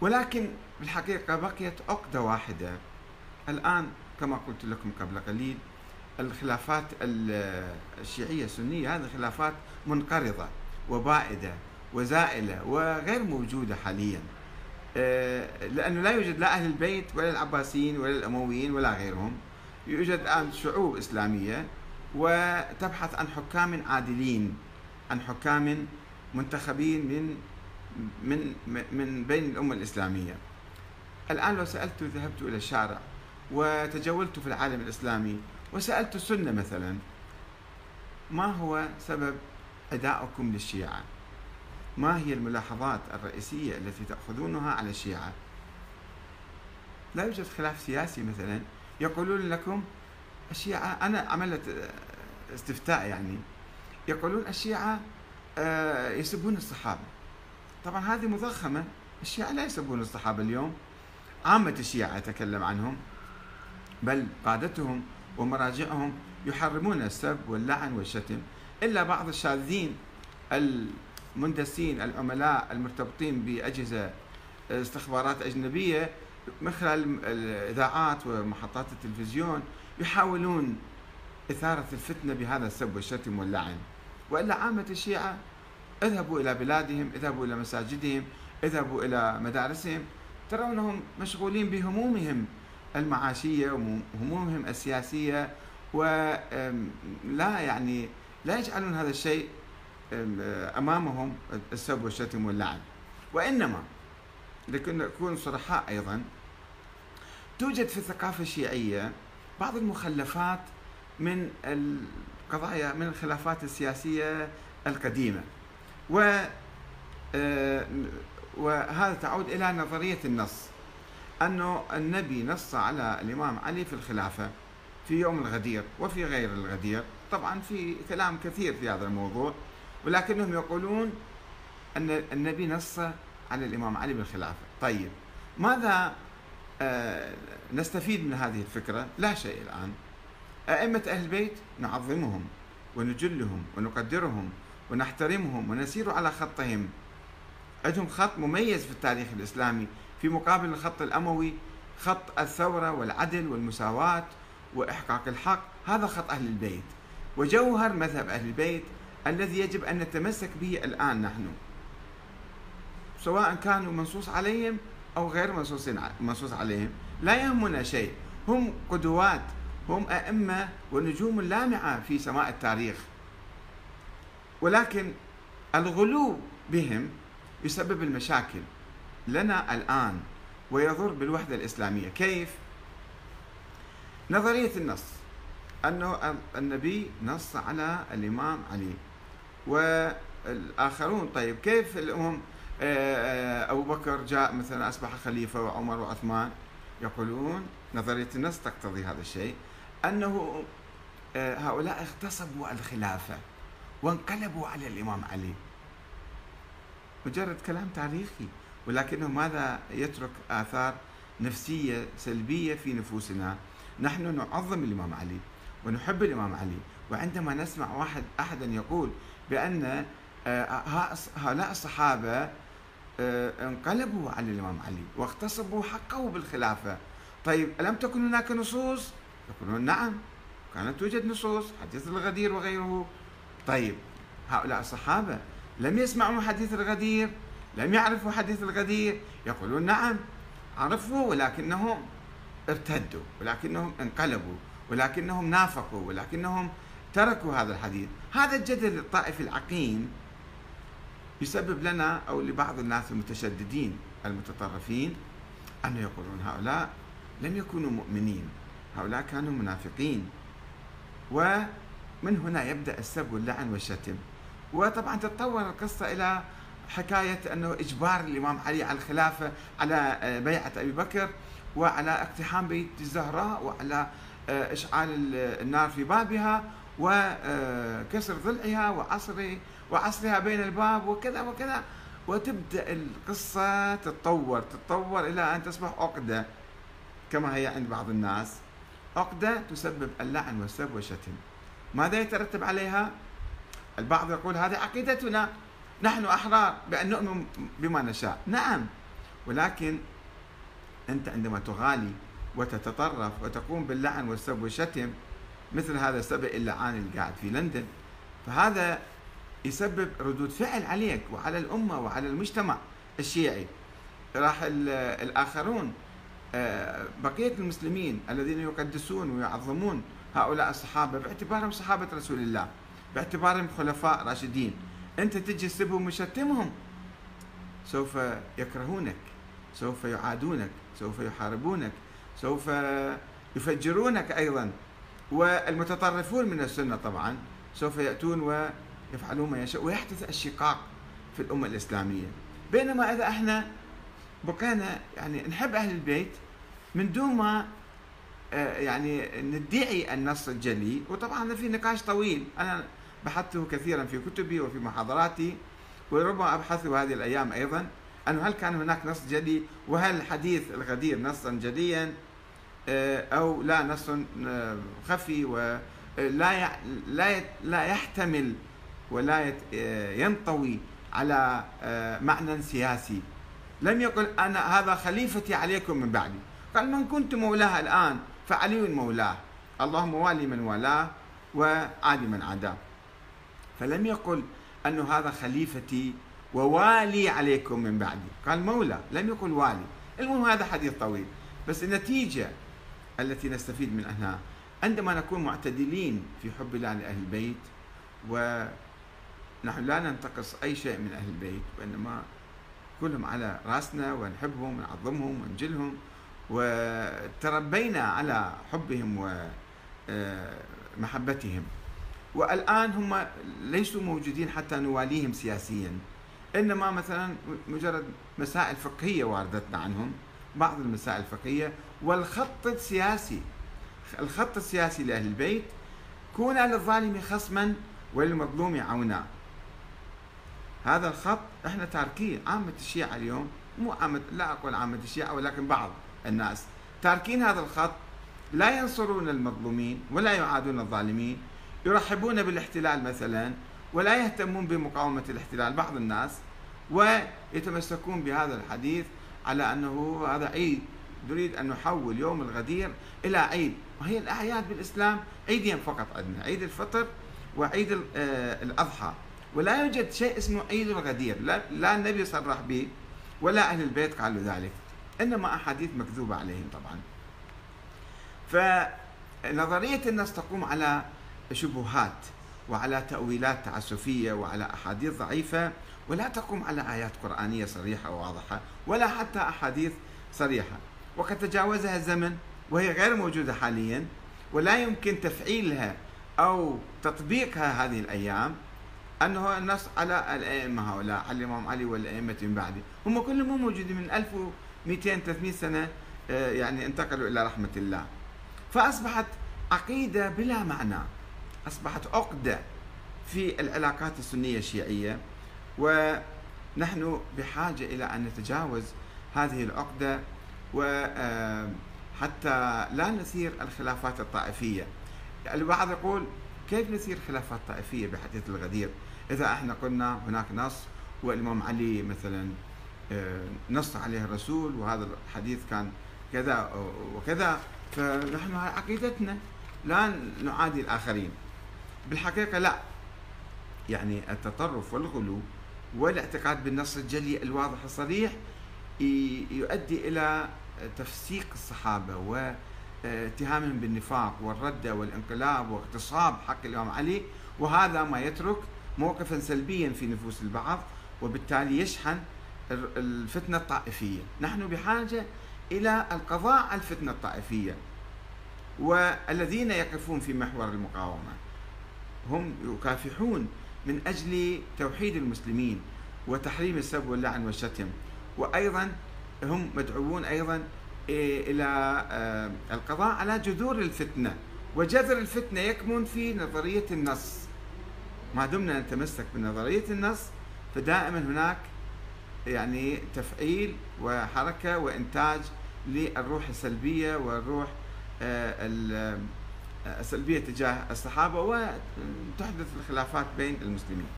ولكن بالحقيقة بقيت عقدة واحدة. الآن كما قلت لكم قبل قليل الخلافات الشيعية السنية هذه خلافات منقرضة وبائدة وزائلة وغير موجودة حاليا. آه، لأنه لا يوجد لا أهل البيت ولا العباسيين ولا الأمويين ولا غيرهم. يوجد الآن شعوب إسلامية وتبحث عن حكام عادلين عن حكام منتخبين من من من بين الأمة الإسلامية. الآن لو سألت ذهبت إلى الشارع وتجولت في العالم الإسلامي وسألت السنة مثلا ما هو سبب أدائكم للشيعة؟ ما هي الملاحظات الرئيسية التي تأخذونها على الشيعة؟ لا يوجد خلاف سياسي مثلا. يقولون لكم الشيعة أنا عملت استفتاء يعني. يقولون الشيعة آه، يسبون الصحابة. طبعا هذه مضخمة. الشيعة لا يسبون الصحابة اليوم. عامة الشيعة أتكلم عنهم بل قادتهم ومراجعهم يحرمون السب واللعن والشتم. إلا بعض الشاذين المندسين العملاء المرتبطين بأجهزة استخبارات أجنبية من خلال الإذاعات ومحطات التلفزيون يحاولون إثارة الفتنة بهذا السب والشتم واللعن. وإلا عامة الشيعة اذهبوا إلى بلادهم اذهبوا إلى مساجدهم اذهبوا إلى مدارسهم ترونهم مشغولين بهمومهم المعاشية وهمومهم السياسية ولا يعني لا يجعلون هذا الشيء أمامهم السب والشتم واللعن وإنما لكن نكون صرحاء أيضا توجد في الثقافة الشيعية بعض المخلفات من القضايا من الخلافات السياسية القديمة. و آه، وهذا تعود إلى نظرية النص أنه النبي نص على الإمام علي في الخلافة في يوم الغدير وفي غير الغدير. طبعا في كلام كثير في هذا الموضوع ولكنهم يقولون أن النبي نص على الإمام علي بالخلافة. طيب ماذا آه، نستفيد من هذه الفكرة؟ لا شيء الآن. أئمة أهل البيت نعظمهم ونجلهم ونقدرهم ونحترمهم ونسير على خطهم. عندهم خط مميز في التاريخ الإسلامي في مقابل الخط الأموي خط الثورة والعدل والمساواة وإحقاق الحق. هذا خط أهل البيت. وجوهر مذهب أهل البيت الذي يجب أن نتمسك به الآن نحن. سواء كانوا منصوص عليهم أو غير منصوص عليهم لا يهمنا شيء. هم قدوات هم أئمة ونجوم لامعة في سماء التاريخ. ولكن الغلو بهم يسبب المشاكل لنا الآن ويضر بالوحدة الإسلامية. كيف؟ نظرية النص. أنه النبي نص على الإمام علي. والآخرون طيب كيف الأمم آه، آه، أبو بكر جاء مثلا أصبح خليفة وعمر وعثمان يقولون نظرية النص تقتضي هذا الشيء أنه آه، هؤلاء اغتصبوا الخلافة. وانقلبوا على الإمام علي. مجرد كلام تاريخي ولكنه ماذا يترك آثار نفسية سلبية في نفوسنا؟ نحن نعظم الإمام علي ونحب الإمام علي وعندما نسمع واحد أحدا يقول بأن آه، هؤلاء الصحابة آه، انقلبوا على الإمام علي واغتصبوا حقه بالخلافة. طيب ألم تكن هناك نصوص؟ يقولون نعم كانت توجد نصوص حديث الغدير وغيره. طيب هؤلاء الصحابة لم يسمعوا حديث الغدير لم يعرفوا حديث الغدير يقولون نعم عرفوا ولكنهم ارتدوا ولكنهم انقلبوا ولكنهم نافقوا ولكنهم تركوا هذا الحديث. هذا الجدل الطائفي العقيم يسبب لنا أو لبعض الناس المتشددين المتطرفين أن يقولون هؤلاء لم يكونوا مؤمنين هؤلاء كانوا منافقين ومن هنا يبدأ السب واللعن والشتم. وطبعا تتطور القصة إلى حكاية أنه إجبار الإمام علي على الخلافة على بيعة أبي بكر وعلى اقتحام بيت الزهراء وعلى آه، إشعال النار في بابها وكسر ضلعها وعصر وعصرها بين الباب وكذا وكذا. وتبدأ القصة تتطور تتطور إلى أن تصبح عقدة كما هي عند بعض الناس. عقدة تسبب اللعن والسب والشتم. ماذا يترتب عليها؟ البعض يقول هذه عقيدتنا نحن أحرار بأن نؤمن بما نشاء نعم ولكن أنت عندما تغالي وتتطرف وتقوم باللعن والسب والشتم مثل هذا السبع اللعان اللي قاعد في لندن فهذا يسبب ردود فعل عليك وعلى الأمة وعلى المجتمع الشيعي راح الآخرون آه، بقية المسلمين الذين يقدسون ويعظمون هؤلاء الصحابة باعتبارهم صحابة رسول الله باعتبارهم خلفاء راشدين. أنت تجي تسبهم وشتمهم سوف يكرهونك سوف يعادونك سوف يحاربونك سوف يفجرونك أيضا. والمتطرفون من السنة طبعا سوف يأتون ويفعلون ما يشاء ويحدث الشقاق في الأمة الإسلامية. بينما إذا إحنا بقينا يعني نحب أهل البيت من دون ما يعني ندعي النص الجلي. وطبعا في نقاش طويل. أنا بحثته كثيرا في كتبي وفي محاضراتي وربما أبحثه هذه الأيام أيضا أنه هل كان هناك نص جلي؟ وهل حديث الغدير نصا جليا؟ آه، أو لا نص آه، خفي. ولا لا لا يحتمل ولا ينطوي على معنى سياسي. لم يقل أنا هذا خليفتي عليكم من بعدي. قال من كنت مولاه الآن فعلي مولاه اللهم والي من والاه وعادي من عاداه فلم يقل أن هذا خليفتي ووالي عليكم من بعدي. قال مولى لم يقل والي. المهم هذا حديث طويل. بس النتيجة التي نستفيد منها عندما نكون معتدلين في حب الله لأهل البيت ونحن لا ننتقص أي شيء من أهل البيت وإنما كلهم على رأسنا ونحبهم ونعظمهم ونجلهم. وتربينا على حبهم ومحبتهم والآن هم ليسوا موجودين حتى نواليهم سياسيا. إنما مثلا مجرد مسائل فقهية واردتنا عنهم بعض المسائل الفقهية. والخط السياسي الخط السياسي لأهل البيت كون للظالم خصما وللمظلوم عونا. هذا الخط إحنا تاركين عامة الشيعة اليوم مو عامة لا أقول عامة الشيعة ولكن بعض. الناس. تاركين هذا الخط لا ينصرون المظلومين ولا يعادون الظالمين يرحبون بالاحتلال مثلا ولا يهتمون بمقاومة الاحتلال بعض الناس ويتمسكون بهذا الحديث على أنه هذا عيد. نريد أن نحول يوم الغدير إلى عيد. وهي الأعياد بالإسلام عيدين فقط عندنا عيد الفطر وعيد آه، الأضحى. ولا يوجد شيء اسمه عيد الغدير لا, لا النبي صرح به ولا أهل البيت قالوا ذلك. إنما أحاديث مكذوبة عليهم طبعا. فنظرية النص تقوم على شبهات وعلى تأويلات تعسفية وعلى أحاديث ضعيفة ولا تقوم على آيات قرآنية صريحة وواضحة ولا حتى أحاديث صريحة. وقد تجاوزها الزمن وهي غير موجودة حاليا ولا يمكن تفعيلها أو تطبيقها هذه الأيام. أنه النص على الأئمة هؤلاء على الإمام علي والأئمة من بعده هم كلهم موجودين من 1200 300 سنة آه، يعني انتقلوا إلى رحمة الله. فأصبحت عقيدة بلا معنى. أصبحت عقدة في العلاقات السنية الشيعية. ونحن بحاجة إلى أن نتجاوز هذه العقدة. وحتى آه، لا نثير الخلافات الطائفية. البعض يقول كيف نثير خلافات طائفية بحديث الغدير؟ إذا إحنا قلنا هناك نص والإمام علي مثلا نص عليه الرسول وهذا الحديث كان كذا وكذا. فنحن عقيدتنا لا نعادي الآخرين. بالحقيقة لا. يعني التطرف والغلو والاعتقاد بالنص الجلي الواضح الصريح يؤدي إلى تفسيق الصحابة واتهامهم بالنفاق والردة والانقلاب واغتصاب حق الإمام علي. وهذا ما يترك موقفا سلبيا في نفوس البعض وبالتالي يشحن الفتنة الطائفية. نحن بحاجة إلى القضاء على الفتنة الطائفية. والذين يقفون في محور المقاومة هم يكافحون من أجل توحيد المسلمين وتحريم السب واللعن والشتم. وأيضا هم مدعوون أيضا إيه، إلى آه، القضاء على جذور الفتنة. وجذر الفتنة يكمن في نظرية النص. ما دمنا نتمسك بنظرية النص فدائما هناك يعني تفعيل وحركة وإنتاج للروح السلبية والروح آه، السلبية تجاه الصحابة وتحدث الخلافات بين المسلمين.